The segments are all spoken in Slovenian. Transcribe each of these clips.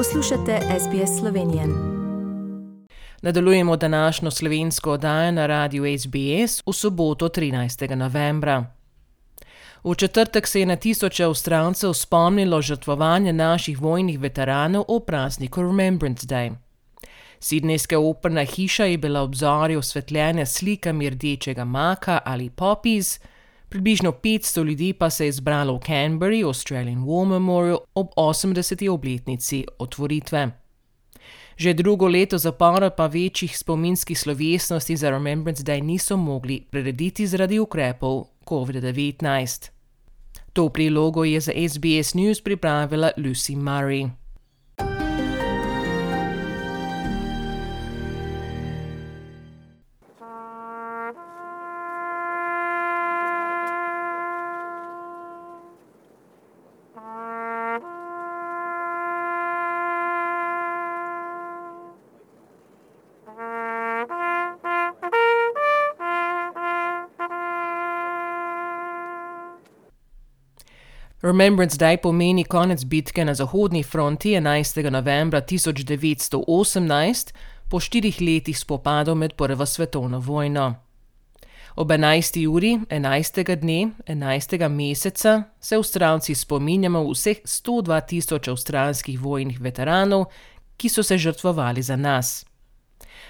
Poslušate SBS Slovenijo. Nadaljujemo današnjo slovensko oddajo na radiju SBS v soboto 13. novembra. V četrtek se je na tisoče avstralcev spomnilo žrtvovanje naših vojnih veteranov o prazniku Remembrance Day. Sidnejska operna hiša je bila obzorju osvetljena s slikami rdečega maka ali poppies, približno 500 ljudi pa se je zbralo v Canberri, Australian War Memorial, ob 80. obletnici otvoritve. Že drugo leto zapora pa večjih spominskih slovesnosti za Remembrance Day niso mogli prirediti zaradi ukrepov COVID-19. To prilogo je za SBS News pripravila Lucy Murray. Remembrance Day pomeni konec bitke na Zahodni fronti 11. novembra 1918, po štirih letih spopadov med Prvo svetovno vojno. Ob 11. uri 11. dne 11. meseca se Avstralci spominjamo vseh 102 tisoč avstralskih vojnih veteranov, ki so se žrtvovali za nas.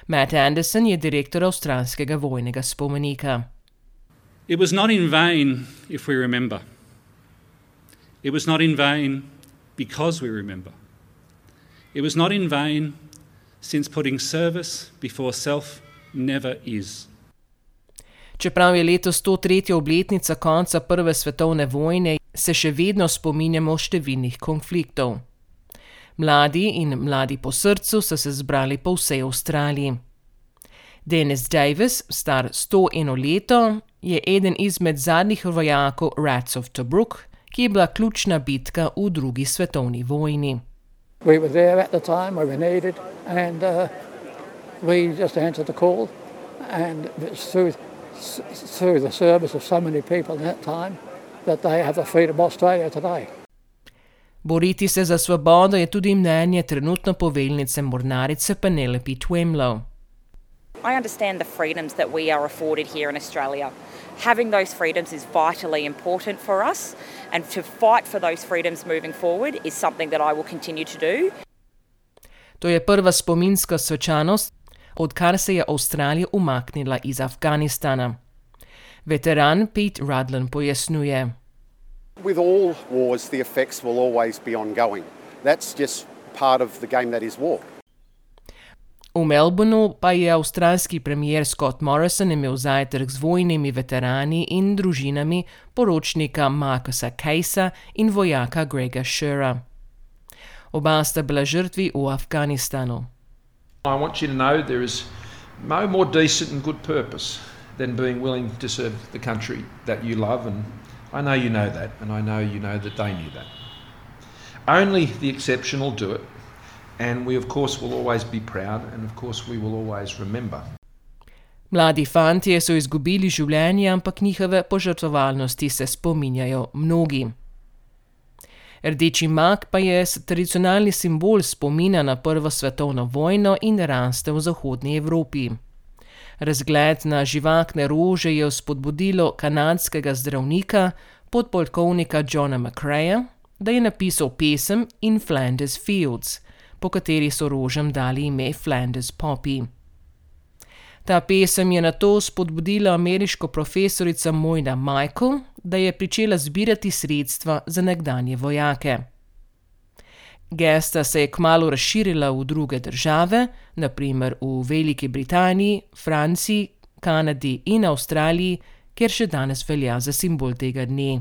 Matt Anderson je direktor avstralskega vojnega spomenika. It was not in vain, if we remember. It was not in vain because we remember. It was not in vain since putting service before self never is. Čeprav je letos 103. obletnica konca Prve svetovne vojne, se še vedno spominjamo številnih konfliktov. Mladi in mladi po srcu so se zbrali po vsej Avstraliji. Dennis Davis, star 101 leto, je eden izmed zadnjih vojakov Rats of Tobruk, ki je bila ključna bitka v drugi svetovni vojni. We were there at the time, we were needed, and uh, we just answered the call. And it's through, through the service of so many people in that time that they have the freedom of Australia today. Boriti se za svobodo je tudi mnenje trenutno poveljnice mornarice Penelope Twemlow. I understand the freedoms that we are afforded here in Australia. Having those freedoms is vitally important for us, and to fight for those freedoms moving forward is something that I will continue to do. To je prva spominska svečanost, odkar se je Avstralija umaknila iz Afganistana. Veteran Pete Rudlin pojasnjuje. With all wars, the effects will always be ongoing. That's just part of the game that is war. V Melbourneu pa je avstralski premier Scott Morrison imel zajtrk z vojnimi veterani in družinami poročnika Markusa Kejsa in vojaka Grega Shura. Oba sta bila žrtvi v Afganistanu. I want you to know there is no more decent and good purpose than being willing to serve the country that you love, and I know you know that, and I know you know that they knew that. Only the exceptional do it, and we, of course, will always be proud, and of course, we will always remember. Mladi fantje so izgubili življenje, ampak njihove požrtvovalnosti se spominjajo mnogi. Rdeči mak pa je tradicionalni simbol spomina na Prvo svetovno vojno in raste v Zahodnji Evropi. Razgled na živahne rože je spodbudilo kanadskega zdravnika, podpolkovnika Johna McCreya, da je napisal pesem In Flanders Fields, po kateri so rožem dali ime Flanders Poppy. Ta pesem je na to spodbudila ameriško profesorica Mojna Michael, da je začela zbirati sredstva za nekdanje vojake. Gesta se je kmalo razširila v druge države, naprimer v Veliki Britaniji, Franciji, Kanadi in Avstraliji, kjer še danes velja za simbol tega dne.